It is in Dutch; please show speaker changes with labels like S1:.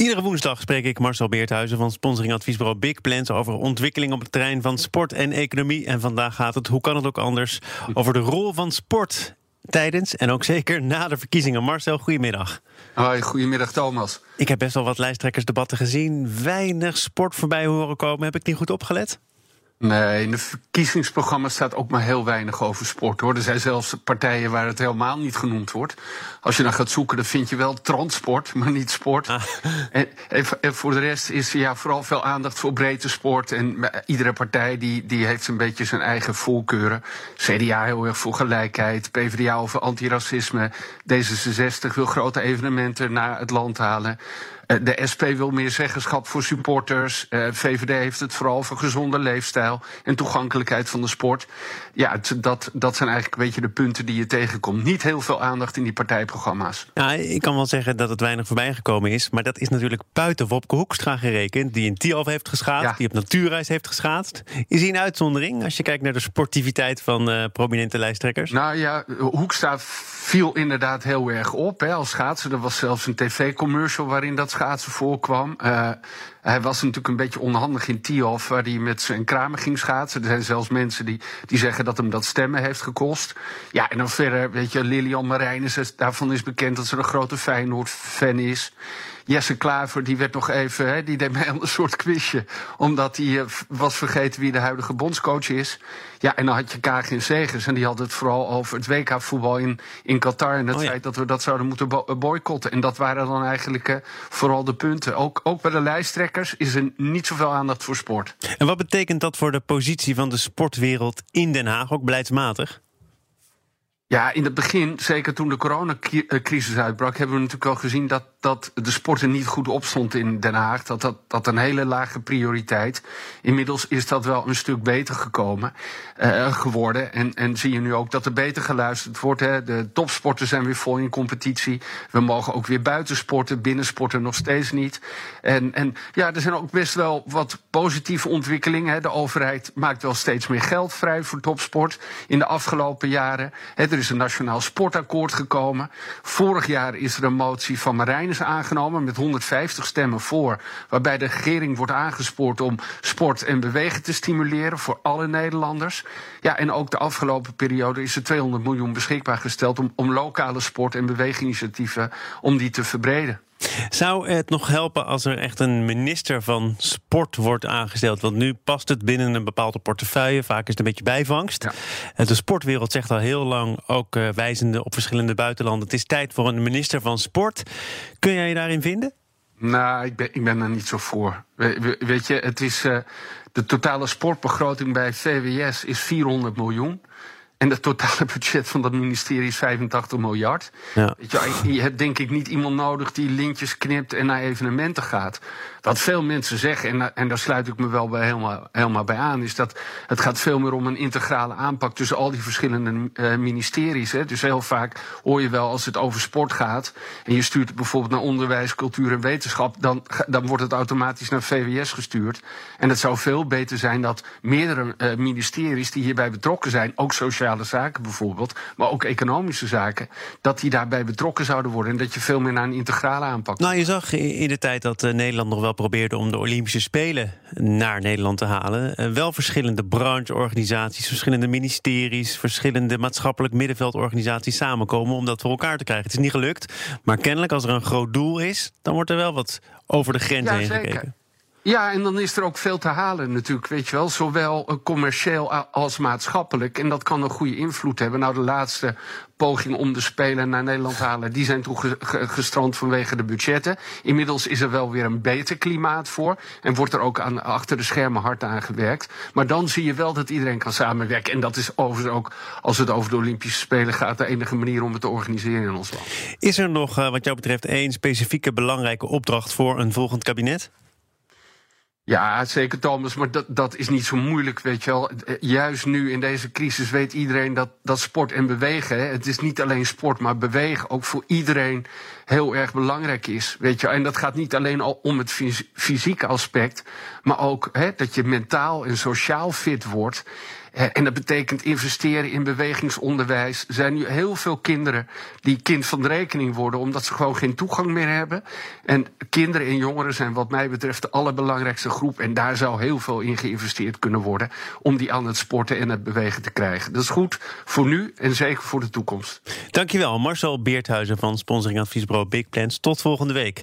S1: Iedere woensdag spreek ik Marcel Beerthuizen van sponsoringadviesbureau Big Plans over ontwikkeling op het terrein van sport en economie. En vandaag gaat het, hoe kan het ook anders, over de rol van sport tijdens en ook zeker na de verkiezingen. Marcel, goedemiddag.
S2: Hoi, goedemiddag Thomas.
S1: Ik heb best wel wat lijsttrekkersdebatten gezien. Weinig sport voorbij horen komen. Heb ik niet goed opgelet?
S2: Nee, in de verkiezingsprogramma staat ook maar heel weinig over sport hoor. Er zijn zelfs partijen waar het helemaal niet genoemd wordt. Als je dan gaat zoeken, dan vind je wel transport, maar niet sport. Ah. En, en, voor de rest is ja, vooral veel aandacht voor breedte sport. En iedere partij die, die heeft een beetje zijn eigen voorkeuren. CDA heel erg voor gelijkheid, PvdA over antiracisme. D66 wil grote evenementen naar het land halen. Eh, de SP wil meer zeggenschap voor supporters. Eh, VVD heeft het vooral voor gezonde leefstijl en toegankelijkheid van de sport. Ja, dat, dat zijn eigenlijk een beetje de punten die je tegenkomt. Niet heel veel aandacht in die partijprogramma's.
S1: Ja, ik kan wel zeggen dat het weinig voorbij gekomen is. Maar dat is natuurlijk buiten Wopke Hoekstra gerekend. Die in Tialf heeft geschaatst, die op natuurreis heeft geschaatst. Is hij een uitzondering als je kijkt naar de sportiviteit van uh, prominente lijsttrekkers?
S2: Nou ja, Hoekstra viel inderdaad heel erg op hè, als schaatser. Er was zelfs een tv-commercial waarin dat schaatsen voorkwam. Uh, hij was natuurlijk een beetje onhandig in Tiof, waar hij met zijn kramen ging schaatsen. Er zijn zelfs mensen die, die zeggen dat hem dat stemmen heeft gekost. Ja, en dan verder, weet je, Lilian Marijnissen, daarvan is bekend dat ze een grote Feyenoord-fan is. Jesse Klaver, die werd nog even, hè, die deed mij een soort quizje. Omdat hij uh, was vergeten wie de huidige bondscoach is. Ja, en dan had je Kagin Segers. En die had het vooral over het WK-voetbal in, in Qatar. En het oh feit dat we dat zouden moeten boycotten. En dat waren dan eigenlijk uh, vooral de punten. Ook, ook bij de lijsttrekkers is er niet zoveel aandacht voor sport.
S1: En wat betekent dat voor de positie van de sportwereld in Den Haag, ook beleidsmatig?
S2: Ja, in het begin, zeker toen de coronacrisis uitbrak, hebben we natuurlijk al gezien dat, dat de sport er niet goed op stond in Den Haag. Dat, dat, dat een hele lage prioriteit. Inmiddels is dat wel een stuk beter gekomen, uh, geworden. En, en zie je nu ook dat er beter geluisterd wordt. Hè. De topsporten zijn weer vol in competitie. We mogen ook weer buitensporten, binnensporten nog steeds niet. En, en ja, er zijn ook best wel wat positieve ontwikkelingen. Hè. De overheid maakt wel steeds meer geld vrij voor topsport in de afgelopen jaren. Is een nationaal sportakkoord gekomen. Vorig jaar is er een motie van Marijnis aangenomen met 150 stemmen voor. Waarbij de regering wordt aangespoord om sport en bewegen te stimuleren voor alle Nederlanders. Ja, en ook de afgelopen periode is er 200 miljoen beschikbaar gesteld om, om lokale sport- en beweginitiatieven om die te verbreden.
S1: Zou het nog helpen als er echt een minister van sport wordt aangesteld? Want nu past het binnen een bepaalde portefeuille. Vaak is het een beetje bijvangst. Ja. De sportwereld zegt al heel lang, ook uh, wijzende op verschillende buitenlanden... het is tijd voor een minister van sport. Kun jij je daarin vinden?
S2: Nou, ik ben, ik ben er niet zo voor. weet je, het is, uh, de totale sportbegroting bij VWS is 400 miljoen. En het totale budget van dat ministerie is 85 miljard. Ja. Je, je, hebt denk ik niet iemand nodig die lintjes knipt en naar evenementen gaat. Wat veel mensen zeggen, en, en daar sluit ik me wel bij helemaal, helemaal bij aan, is dat het gaat veel meer om een integrale aanpak tussen al die verschillende uh, ministeries. Hè. Dus heel vaak hoor je wel als het over sport gaat en je stuurt het bijvoorbeeld naar onderwijs, cultuur en wetenschap, dan, dan wordt het automatisch naar VWS gestuurd. En het zou veel beter zijn dat meerdere uh, ministeries die hierbij betrokken zijn, ook sociale zaken bijvoorbeeld, maar ook economische zaken, dat die daarbij betrokken zouden worden en dat je veel meer naar een integrale aanpak.
S1: Nou, je zag in de tijd dat uh, Nederland nog wel probeerde om de Olympische Spelen naar Nederland te halen. Uh, wel verschillende brancheorganisaties, verschillende ministeries, verschillende maatschappelijk middenveldorganisaties samenkomen om dat voor elkaar te krijgen. Het is niet gelukt, maar kennelijk als er een groot doel is, dan wordt er wel wat over de grens ja, heen zeker. gekeken.
S2: Ja, en dan is er ook veel te halen natuurlijk, weet je wel. Zowel commercieel als maatschappelijk. En dat kan een goede invloed hebben. Nou, de laatste poging om de Spelen naar Nederland te halen... die zijn toen gestrand vanwege de budgetten. Inmiddels is er wel weer een beter klimaat voor. En wordt er ook aan, achter de schermen hard aan gewerkt. Maar dan zie je wel dat iedereen kan samenwerken. En dat is overigens ook, als het over de Olympische Spelen gaat... de enige manier om het te organiseren in ons land.
S1: Is er nog, eh, wat jou betreft, één specifieke belangrijke opdracht... voor een volgend kabinet?
S2: Ja, zeker Thomas, maar dat, dat is niet zo moeilijk, weet je wel. Juist nu in deze crisis weet iedereen dat, dat sport en bewegen, het is niet alleen sport, maar bewegen ook voor iedereen heel erg belangrijk is, weet je. En dat gaat niet alleen al om het fysieke aspect, maar ook hè, dat je mentaal en sociaal fit wordt. En dat betekent investeren in bewegingsonderwijs. Er zijn nu heel veel kinderen die kind van de rekening worden, omdat ze gewoon geen toegang meer hebben. En kinderen en jongeren zijn, wat mij betreft, de allerbelangrijkste groep. En daar zou heel veel in geïnvesteerd kunnen worden om die aan het sporten en het bewegen te krijgen. Dat is goed voor nu en zeker voor de toekomst.
S1: Dankjewel, Marcel Beerthuizen van Sponsoring Adviesbureau Big Plans. Tot volgende week.